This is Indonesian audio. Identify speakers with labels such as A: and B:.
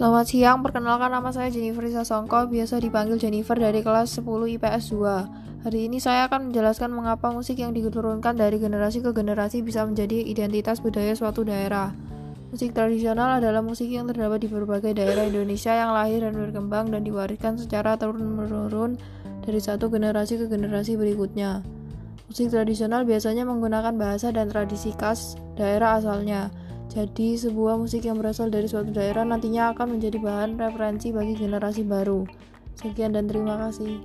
A: Selamat siang, perkenalkan nama saya Jennifer Sasongko, biasa dipanggil Jennifer dari kelas 10 IPS 2. Hari ini saya akan menjelaskan mengapa musik yang diturunkan dari generasi ke generasi bisa menjadi identitas budaya suatu daerah. Musik tradisional adalah musik yang terdapat di berbagai daerah Indonesia yang lahir dan berkembang dan diwariskan secara turun-menurun dari satu generasi ke generasi berikutnya. Musik tradisional biasanya menggunakan bahasa dan tradisi khas daerah asalnya. Jadi, sebuah musik yang berasal dari suatu daerah nantinya akan menjadi bahan referensi bagi generasi baru. Sekian dan terima kasih.